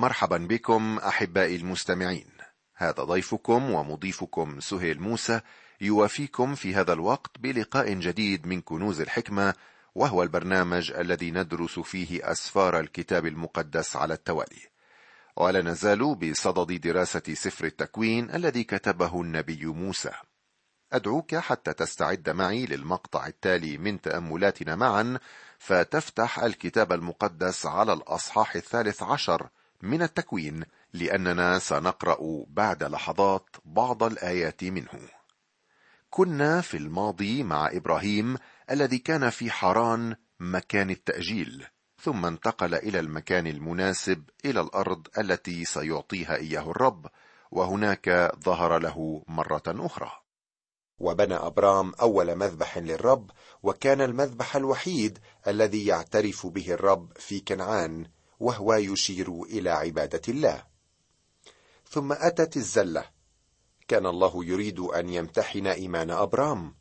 مرحبا بكم أحبائي المستمعين. هذا ضيفكم ومضيفكم سهيل موسى يوافيكم في هذا الوقت بلقاء جديد من كنوز الحكمة وهو البرنامج الذي ندرس فيه أسفار الكتاب المقدس على التوالي. ولا نزال بصدد دراسة سفر التكوين الذي كتبه النبي موسى. أدعوك حتى تستعد معي للمقطع التالي من تأملاتنا معا فتفتح الكتاب المقدس على الأصحاح الثالث عشر من التكوين لأننا سنقرأ بعد لحظات بعض الآيات منه. كنا في الماضي مع إبراهيم الذي كان في حران مكان التأجيل ثم انتقل إلى المكان المناسب إلى الأرض التي سيعطيها إياه الرب وهناك ظهر له مرة أخرى. وبنى أبرام أول مذبح للرب وكان المذبح الوحيد الذي يعترف به الرب في كنعان وهو يشير إلى عبادة الله. ثم أتت الزلة. كان الله يريد أن يمتحن إيمان أبرام.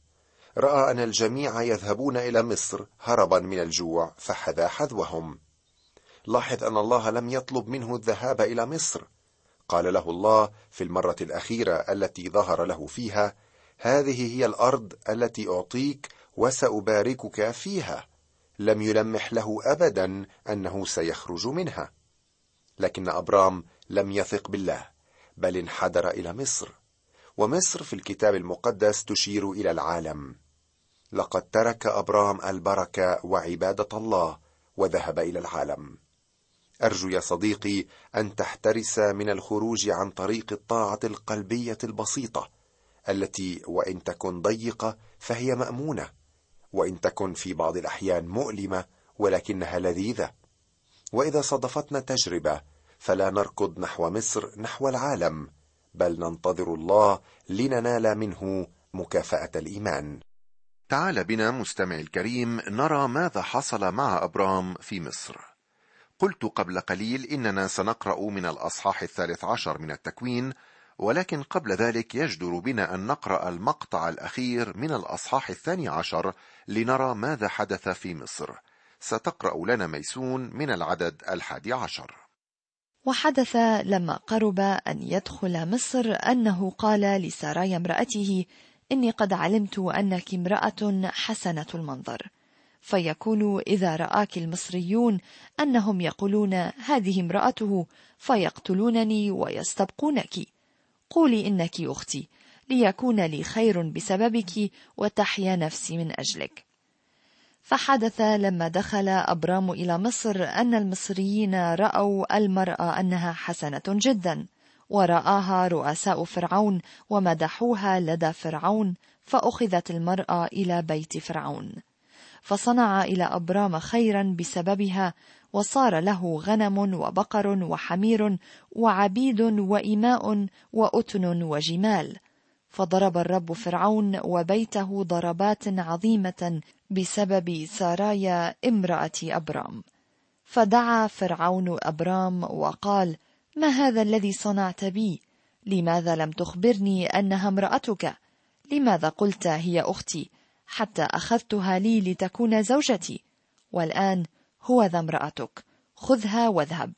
رأى أن الجميع يذهبون إلى مصر هربا من الجوع فحذا حذوهم. لاحظ أن الله لم يطلب منه الذهاب إلى مصر. قال له الله في المرة الأخيرة التي ظهر له فيها هذه هي الأرض التي أعطيك وسأباركك فيها. لم يلمح له ابدا أنه سيخرج منها. لكن أبرام لم يثق بالله بل انحدر إلى مصر. ومصر في الكتاب المقدس تشير إلى العالم. لقد ترك أبرام البركة وعبادة الله وذهب إلى العالم. أرجو يا صديقي أن تحترس من الخروج عن طريق الطاعة القلبية البسيطة التي وإن تكن ضيقة فهي مأمونة. وإن تكن في بعض الأحيان مؤلمة ولكنها لذيذة. وإذا صادفتنا تجربة فلا نركض نحو مصر نحو العالم بل ننتظر الله لننال منه مكافأة الإيمان. تعال بنا مستمع الكريم نرى ماذا حصل مع أبرام في مصر. قلت قبل قليل إننا سنقرأ من الأصحاح الثالث عشر من التكوين ولكن قبل ذلك يجدر بنا أن نقرأ المقطع الأخير من الأصحاح الثاني عشر لنرى ماذا حدث في مصر. ستقرأ لنا ميسون من العدد الحادي عشر. وحدث لما قرب أن يدخل مصر أنه قال لسرايا امرأته إني قد علمت أنك امرأة حسنة المنظر. فيكون إذا رآك المصريون أنهم يقولون هذه امرأته فيقتلونني ويستبقونك. قولي إنك أختي ليكون لي خير بسببك وتحيا نفسي من أجلك. فحدث لما دخل أبرام إلى مصر أن المصريين رأوا المرأة أنها حسنة جدا ورآها رؤساء فرعون ومدحوها لدى فرعون فأخذت المرأة إلى بيت فرعون. فصنع إلى أبرام خيرا بسببها وصار له غنم وبقر وحمير وعبيد وإماء وأتن وجمال. فضرب الرب فرعون وبيته ضربات عظيمة بسبب سارايا امرأة أبرام. فدعا فرعون أبرام وقال ما هذا الذي صنعت بي؟ لماذا لم تخبرني أنها امرأتك؟ لماذا قلت هي أختي؟ حتى أخذتها لي لتكون زوجتي. والآن هو ذا امرأتك خذها واذهب.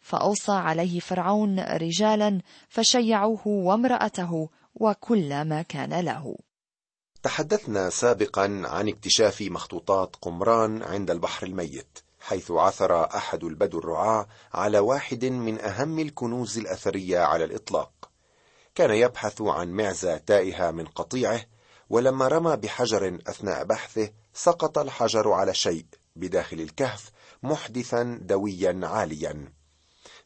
فأوصى عليه فرعون رجالا فشيعوه وامرأته وكل ما كان له. تحدثنا سابقا عن اكتشاف مخطوطات قمران عند البحر الميت حيث عثر أحد البدو الرعاة على واحد من أهم الكنوز الأثرية على الإطلاق. كان يبحث عن معزة تائهة من قطيعه ولما رمى بحجر أثناء بحثه سقط الحجر على شيء. بداخل الكهف محدثا دويا عاليا.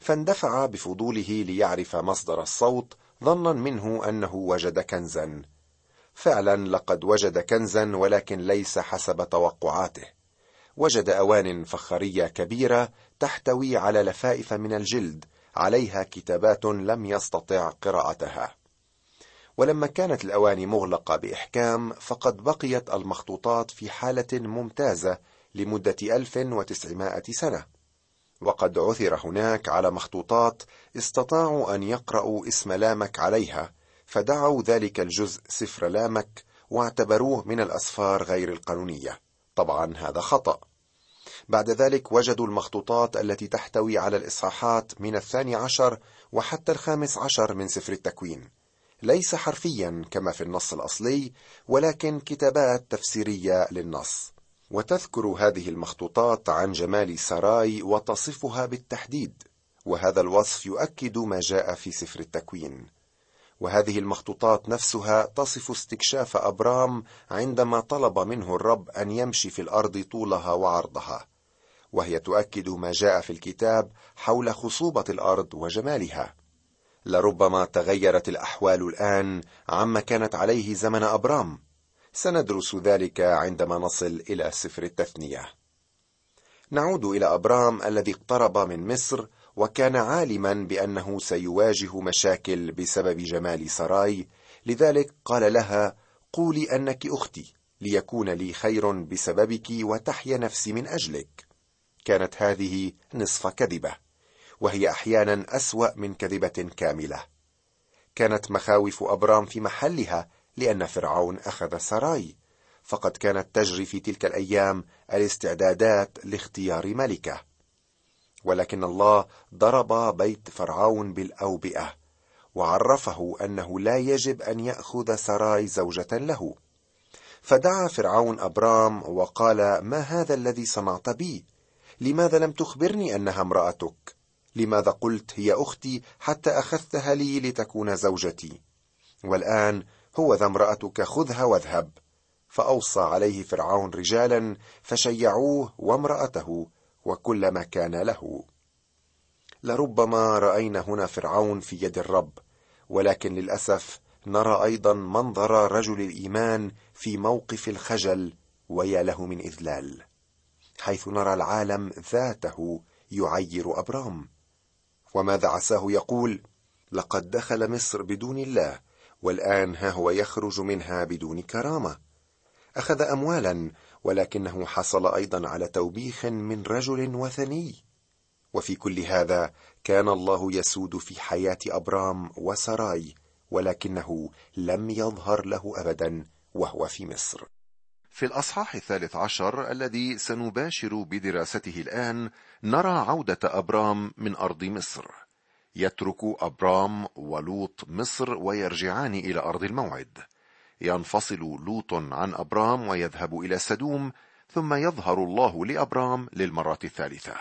فاندفع بفضوله ليعرف مصدر الصوت ظنا منه أنه وجد كنزا. فعلا لقد وجد كنزا ولكن ليس حسب توقعاته. وجد أوان فخاريه كبيرة تحتوي على لفائف من الجلد عليها كتابات لم يستطع قراءتها. ولما كانت الاواني مغلقة بإحكام فقد بقيت المخطوطات في حالة ممتازة لمدة 1900 سنة. وقد عثر هناك على مخطوطات استطاعوا أن يقرأوا اسم لامك عليها فدعوا ذلك الجزء سفر لامك واعتبروه من الأسفار غير القانونية. طبعا هذا خطأ. بعد ذلك وجدوا المخطوطات التي تحتوي على الإصحاحات من الثاني عشر وحتى الخامس عشر من سفر التكوين. ليس حرفيا كما في النص الأصلي ولكن كتابات تفسيرية للنص. وتذكر هذه المخطوطات عن جمال سراي وتصفها بالتحديد وهذا الوصف يؤكد ما جاء في سفر التكوين. وهذه المخطوطات نفسها تصف استكشاف أبرام عندما طلب منه الرب أن يمشي في الأرض طولها وعرضها وهي تؤكد ما جاء في الكتاب حول خصوبة الأرض وجمالها. لربما تغيرت الأحوال الآن عما كانت عليه زمن أبرام سندرس ذلك عندما نصل إلى سفر التثنية. نعود إلى أبرام الذي اقترب من مصر وكان عالما بأنه سيواجه مشاكل بسبب جمال سراي لذلك قال لها قولي أنك أختي ليكون لي خير بسببك وتحيا نفسي من أجلك. كانت هذه نصف كذبة وهي أحيانا أسوأ من كذبة كاملة. كانت مخاوف أبرام في محلها لأن فرعون أخذ سراي. فقد كانت تجري في تلك الأيام الاستعدادات لاختيار ملكه. ولكن الله ضرب بيت فرعون بالأوبئة وعرفه أنه لا يجب أن يأخذ سراي زوجة له. فدعا فرعون أبرام وقال ما هذا الذي صنعت بي؟ لماذا لم تخبرني أنها امرأتك؟ لماذا قلت هي أختي حتى أخذتها لي لتكون زوجتي؟ والآن هو ذا امرأتك خذها واذهب. فأوصى عليه فرعون رجالا فشيعوه وامرأته وكل ما كان له. لربما رأينا هنا فرعون في يد الرب ولكن للأسف نرى أيضا منظر رجل الإيمان في موقف الخجل ويا له من إذلال حيث نرى العالم ذاته يعير أبرام. وماذا عساه يقول؟ لقد دخل مصر بدون الله والآن ها هو يخرج منها بدون كرامة. أخذ اموالا ولكنه حصل أيضا على توبيخ من رجل وثني. وفي كل هذا كان الله يسود في حياة أبرام وسراي ولكنه لم يظهر له ابدا وهو في مصر. في الأصحاح الثالث عشر الذي سنباشر بدراسته الآن نرى عودة أبرام من أرض مصر. يترك أبرام ولوط مصر ويرجعان إلى أرض الموعد. ينفصل لوط عن أبرام ويذهب إلى سدوم ثم يظهر الله لأبرام للمره الثالثة.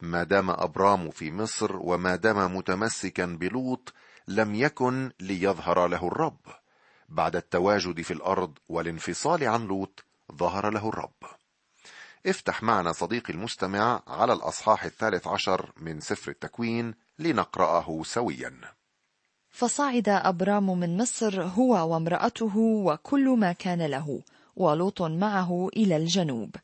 ما دام أبرام في مصر وما دام متمسكا بلوط لم يكن ليظهر له الرب. بعد التواجد في الأرض والانفصال عن لوط ظهر له الرب. افتح معنا صديقي المستمع على الأصحاح الثالث عشر من سفر التكوين لنقرأه سويا. فصعد أبرام من مصر هو وامرأته وكل ما كان له ولوط معه إلى الجنوب.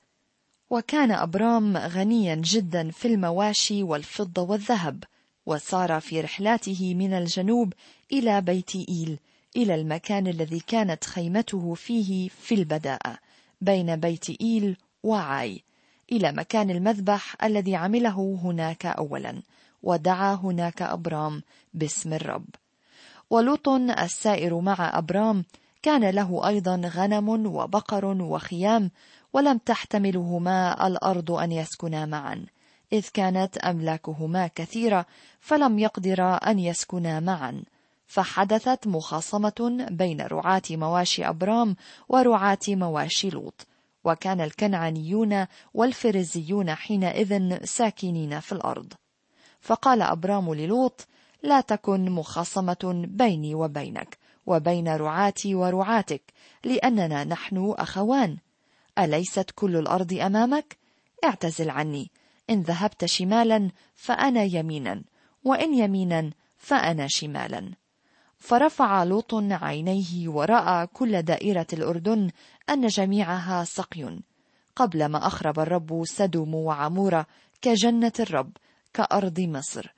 وكان أبرام غنيا جدا في المواشي والفضة والذهب وسار في رحلاته من الجنوب إلى بيت إيل إلى المكان الذي كانت خيمته فيه في البداء بين بيت إيل وعاي إلى مكان المذبح الذي عمله هناك اولا. ودعا هناك أبرام باسم الرب. ولوط السائر مع أبرام كان له أيضا غنم وبقر وخيام ولم تحتملهما الأرض أن يسكنا معا. إذ كانت أملاكهما كثيرة فلم يقدرا أن يسكنا معا. فحدثت مخاصمة بين رعاة مواشي أبرام ورعاة مواشي لوط. وكان الكنعانيون والفرزيون حينئذ ساكنين في الأرض. فقال أبرام للوط لا تكن مخاصمة بيني وبينك وبين رعاتي ورعاتك لأننا نحن أخوان. أليست كل الأرض أمامك؟ اعتزل عني. إن ذهبت شمالا فأنا يمينا وإن يمينا فأنا شمالا. فرفع لوط عينيه ورأى كل دائرة الأردن أن جميعها سقي قبل ما أخرب الرب سدوم وعمورة كجنة الرب كأرض مصر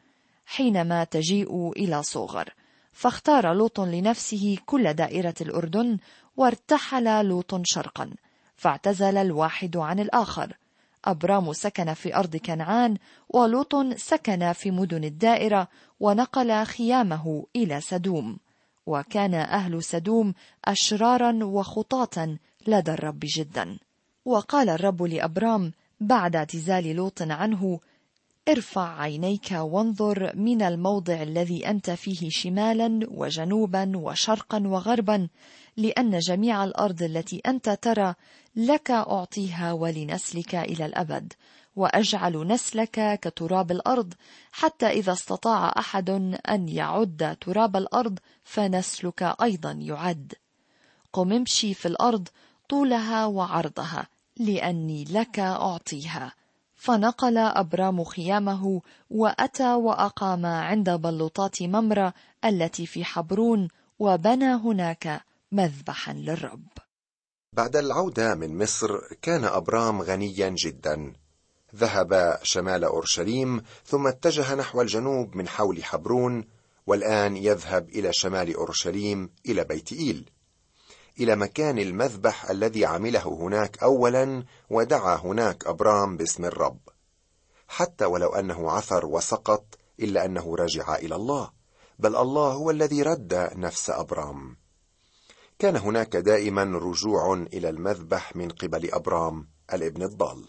حينما تجيء إلى صغر. فاختار لوط لنفسه كل دائرة الأردن وارتحل لوط شرقا فاعتزل الواحد عن الآخر. أبرام سكن في أرض كنعان ولوط سكن في مدن الدائرة ونقل خيامه إلى سدوم. وكان أهل سدوم أشرارا وخطاة لدى الرب جدا. وقال الرب لأبرام بعد اعتزال لوط عنه ارفع عينيك وانظر من الموضع الذي أنت فيه شمالا وجنوبا وشرقا وغربا لأن جميع الأرض التي أنت ترى لك أعطيها ولنسلك إلى الأبد. وأجعل نسلك كتراب الأرض حتى إذا استطاع أحد أن يعد تراب الأرض فنسلك أيضا يعد. قم امشي في الأرض طولها وعرضها لأني لك أعطيها. فنقل أبرام خيامه وأتى وأقام عند بلوطات ممرة التي في حبرون وبنى هناك مذبحا للرب. بعد العودة من مصر كان أبرام غنيا جدا. ذهب شمال أورشليم ثم اتجه نحو الجنوب من حول حبرون والآن يذهب إلى شمال أورشليم إلى بيت إيل. إلى مكان المذبح الذي عمله هناك اولا ودعا هناك أبرام باسم الرب. حتى ولو أنه عثر وسقط إلا أنه رجع إلى الله بل الله هو الذي رد نفس أبرام. كان هناك دائما رجوع إلى المذبح من قبل أبرام الابن الضال.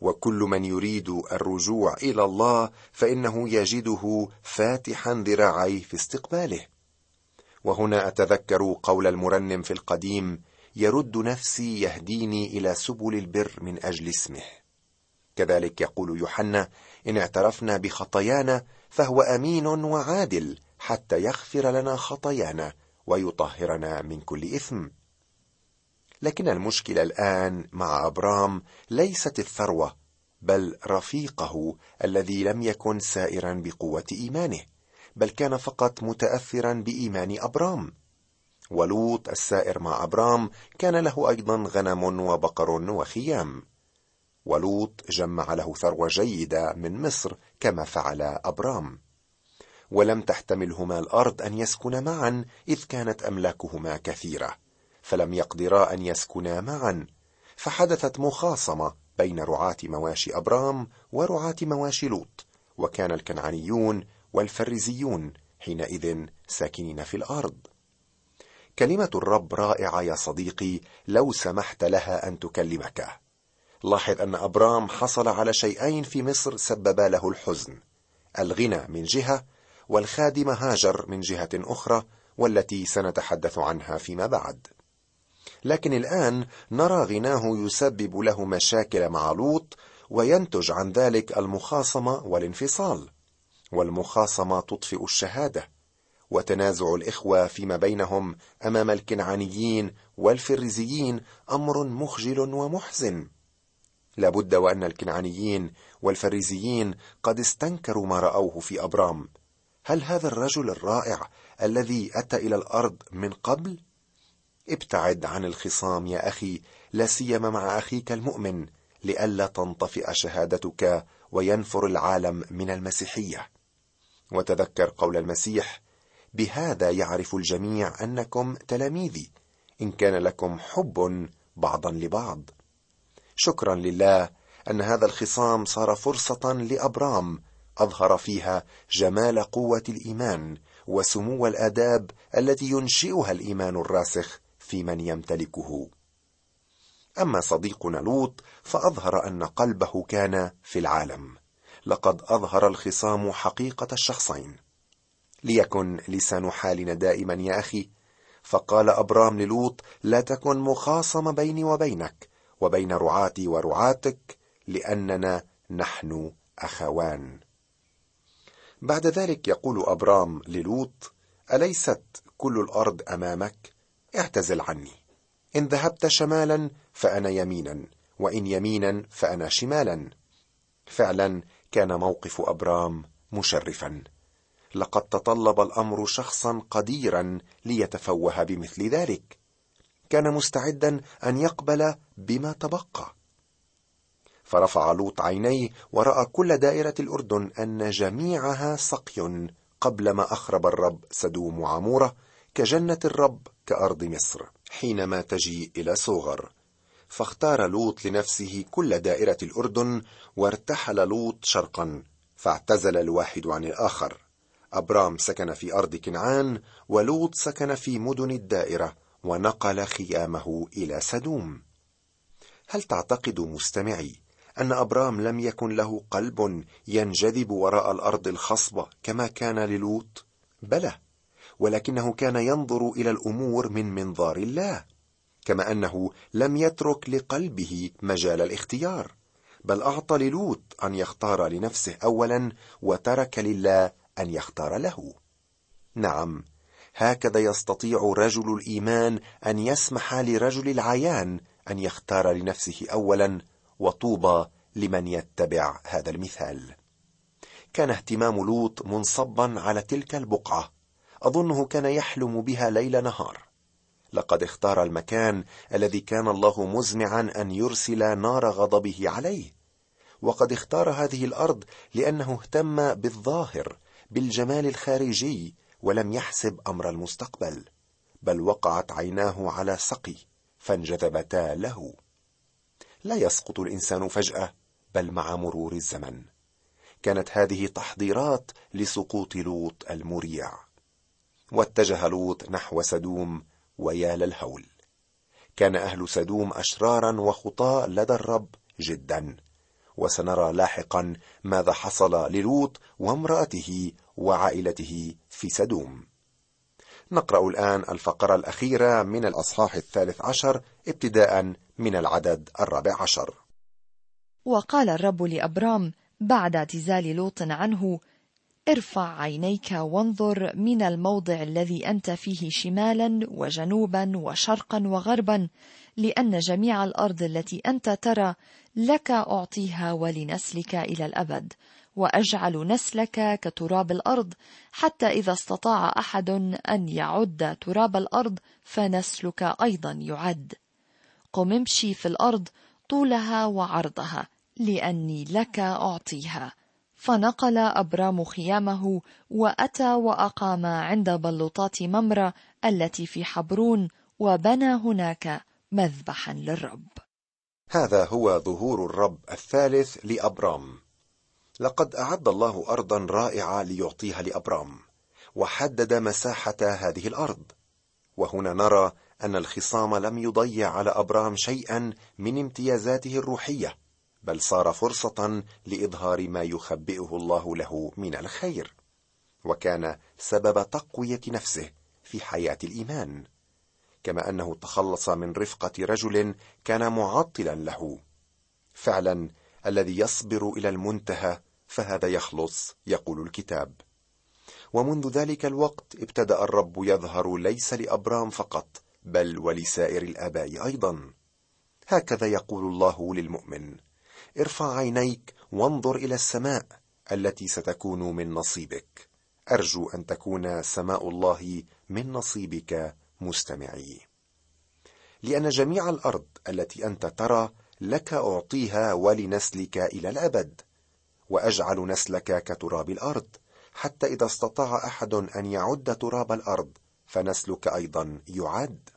وكل من يريد الرجوع إلى الله فإنه يجده فاتحا ذراعيه في استقباله. وهنا أتذكر قول المرنم في القديم يرد نفسي يهديني إلى سبل البر من أجل اسمه. كذلك يقول يوحنا إن اعترفنا بخطايانا فهو أمين وعادل حتى يغفر لنا خطايانا ويطهرنا من كل إثم. لكن المشكلة الآن مع أبرام ليست الثروة بل رفيقه الذي لم يكن سائرا بقوة إيمانه. بل كان فقط متاثرا بإيمان أبرام. ولوط السائر مع أبرام كان له أيضا غنم وبقر وخيام. ولوط جمع له ثروة جيدة من مصر كما فعل أبرام. ولم تحتملهما الأرض أن يسكنا معا إذ كانت أملاكهما كثيرة. فلم يقدرا أن يسكنا معا. فحدثت مخاصمة بين رعاة مواشي أبرام ورعاة مواشي لوط. وكان الكنعانيون والفريزيون حينئذ ساكنين في الأرض. كلمة الرب رائعة يا صديقي لو سمحت لها أن تكلمك. لاحظ أن أبرام حصل على شيئين في مصر سببا له الحزن. الغنى من جهة والخادمه هاجر من جهة أخرى والتي سنتحدث عنها فيما بعد. لكن الآن نرى غناه يسبب له مشاكل مع لوط وينتج عن ذلك المخاصمة والانفصال. والمخاصمة تطفئ الشهادة وتنازع الإخوة فيما بينهم أمام الكنعانيين والفريزيين أمر مخجل ومحزن. لابد وأن الكنعانيين والفريزيين قد استنكروا ما رأوه في أبرام. هل هذا الرجل الرائع الذي أتى إلى الأرض من قبل؟ ابتعد عن الخصام يا أخي لا سيما مع أخيك المؤمن لئلا تنطفئ شهادتك وينفر العالم من المسيحية. وتذكر قول المسيح بهذا يعرف الجميع أنكم تلاميذي إن كان لكم حب بعضا لبعض. شكرا لله أن هذا الخصام صار فرصة لأبرام أظهر فيها جمال قوة الإيمان وسمو الآداب التي ينشئها الإيمان الراسخ في من يمتلكه. أما صديقنا لوط فأظهر أن قلبه كان في العالم. لقد أظهر الخصام حقيقة الشخصين. ليكن لسان حالنا دائما يا أخي. فقال أبرام للوط لا تكن مخاصم بيني وبينك وبين رعاتي ورعاتك لأننا نحن أخوان. بعد ذلك يقول أبرام للوط أليست كل الأرض أمامك؟ اعتزل عني. إن ذهبت شمالا فأنا يمينا وإن يمينا فأنا شمالا. فعلا كان موقف أبرام مشرفا. لقد تطلب الأمر شخصا قديرا ليتفوه بمثل ذلك. كان مستعدا أن يقبل بما تبقى. فرفع لوط عينيه ورأى كل دائرة الأردن أن جميعها سقي قبل ما أخرب الرب سدوم وعمورة كجنة الرب كأرض مصر حينما تجيء إلى صغر. فاختار لوط لنفسه كل دائرة الأردن وارتحل لوط شرقا فاعتزل الواحد عن الآخر. أبرام سكن في أرض كنعان ولوط سكن في مدن الدائرة ونقل خيامه إلى سدوم. هل تعتقد مستمعي أن أبرام لم يكن له قلب ينجذب وراء الأرض الخصبة كما كان للوط؟ بلى ولكنه كان ينظر إلى الأمور من منظار الله. كما أنه لم يترك لقلبه مجال الاختيار بل أعطى للوط أن يختار لنفسه اولا وترك لله أن يختار له. نعم هكذا يستطيع رجل الإيمان أن يسمح لرجل العيان أن يختار لنفسه اولا وطوبى لمن يتبع هذا المثال. كان اهتمام لوط منصبا على تلك البقعة أظنه كان يحلم بها ليل نهار. لقد اختار المكان الذي كان الله مزمعا أن يرسل نار غضبه عليه. وقد اختار هذه الأرض لأنه اهتم بالظاهر بالجمال الخارجي ولم يحسب أمر المستقبل بل وقعت عيناه على سقي فانجذبتا له. لا يسقط الإنسان فجأة بل مع مرور الزمن. كانت هذه تحضيرات لسقوط لوط المريع. واتجه لوط نحو سدوم ويا للهول. كان أهل سدوم أشرارا وخطاء لدى الرب جدا. وسنرى لاحقا ماذا حصل للوط وامرأته وعائلته في سدوم. نقرأ الآن الفقرة الأخيرة من الأصحاح الثالث عشر ابتداء من العدد الرابع عشر. وقال الرب لأبرام بعد اعتزال لوط عنه ارفع عينيك وانظر من الموضع الذي أنت فيه شمالا وجنوبا وشرقا وغربا لأن جميع الأرض التي أنت ترى لك أعطيها ولنسلك إلى الأبد. وأجعل نسلك كتراب الأرض حتى إذا استطاع أحد أن يعد تراب الأرض فنسلك أيضا يعد. قم امشي في الأرض طولها وعرضها لأني لك أعطيها. فنقل أبرام خيامه وأتى وأقام عند بلوطات ممرة التي في حبرون وبنى هناك مذبحا للرب. هذا هو ظهور الرب الثالث لأبرام. لقد أعد الله ارضا رائعة ليعطيها لأبرام وحدد مساحة هذه الأرض. وهنا نرى أن الخصام لم يضيع على أبرام شيئا من امتيازاته الروحية. بل صار فرصة لإظهار ما يخبئه الله له من الخير وكان سبب تقوية نفسه في حياة الإيمان كما أنه تخلص من رفقة رجل كان معطلا له. فعلا الذي يصبر إلى المنتهى فهذا يخلص يقول الكتاب. ومنذ ذلك الوقت ابتدأ الرب يظهر ليس لأبرام فقط بل ولسائر الآباء أيضا. هكذا يقول الله للمؤمن. ارفع عينيك وانظر إلى السماء التي ستكون من نصيبك. أرجو أن تكون سماء الله من نصيبك مستمعي. لأن جميع الأرض التي أنت ترى لك أعطيها ولنسلك إلى الأبد. وأجعل نسلك كتراب الأرض. حتى إذا استطاع أحد أن يعد تراب الأرض فنسلك أيضا يعد.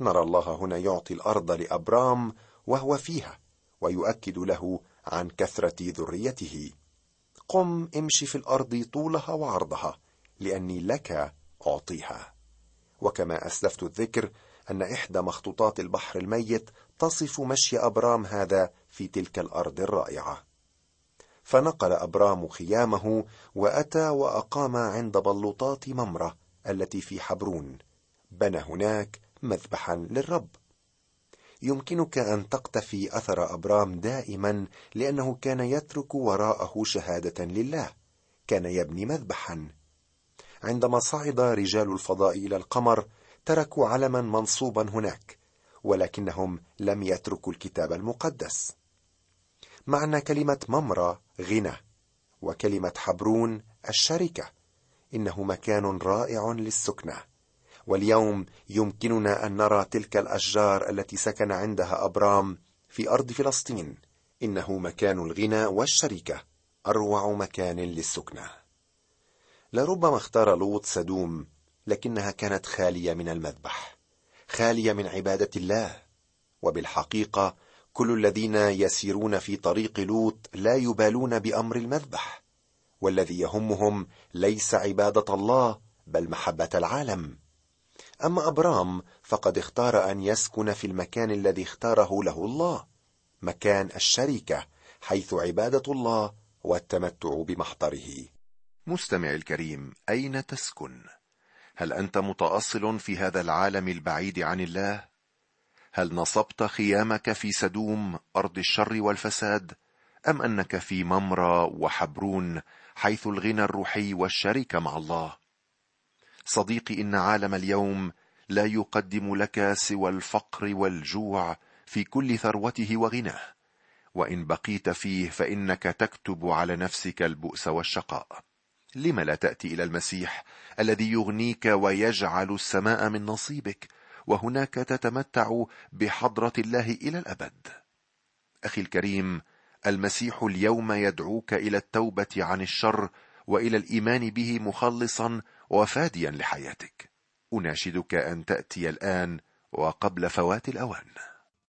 نرى الله هنا يعطي الأرض لأبرام وهو فيها. ويؤكد له عن كثرة ذريته. قم امشي في الأرض طولها وعرضها لأني لك أعطيها. وكما أسلفت الذكر أن إحدى مخطوطات البحر الميت تصف مشي أبرام هذا في تلك الأرض الرائعة. فنقل أبرام خيامه وأتى وأقام عند بلوطات ممرة التي في حبرون بنى هناك مذبحا للرب. يمكنك أن تقتفي أثر أبرام دائما لأنه كان يترك وراءه شهادة لله كان يبني مذبحا. عندما صعد رجال الفضاء إلى القمر تركوا علما منصوبا هناك ولكنهم لم يتركوا الكتاب المقدس. معنى كلمة ممرة غنى وكلمة حبرون الشركة إنه مكان رائع للسكنة. واليوم يمكننا أن نرى تلك الأشجار التي سكن عندها أبرام في أرض فلسطين. إنه مكان الغنى والشركة أروع مكان للسكنة. لربما اختار لوط سدوم لكنها كانت خالية من المذبح خالية من عبادة الله. وبالحقيقة كل الذين يسيرون في طريق لوط لا يبالون بأمر المذبح. والذي يهمهم ليس عبادة الله بل محبة العالم. اما أبرام؟ فقد اختار أن يسكن في المكان الذي اختاره له الله مكان الشركة حيث عبادة الله والتمتع بمحضره. مستمع الكريم أين تسكن؟ هل أنت متأصل في هذا العالم البعيد عن الله؟ هل نصبت خيامك في سدوم أرض الشر والفساد؟ أم أنك في ممرى وحبرون حيث الغنى الروحي والشركة مع الله؟ صديقي إن عالم اليوم لا يقدم لك سوى الفقر والجوع في كل ثروته وغناه. وإن بقيت فيه فإنك تكتب على نفسك البؤس والشقاء. لم لا تأتي إلى المسيح الذي يغنيك ويجعل السماء من نصيبك وهناك تتمتع بحضرة الله إلى الأبد. أخي الكريم المسيح اليوم يدعوك إلى التوبة عن الشر وإلى الإيمان به مخلصا وفاديا لحياتك. أناشدك أن تأتي الآن وقبل فوات الأوان.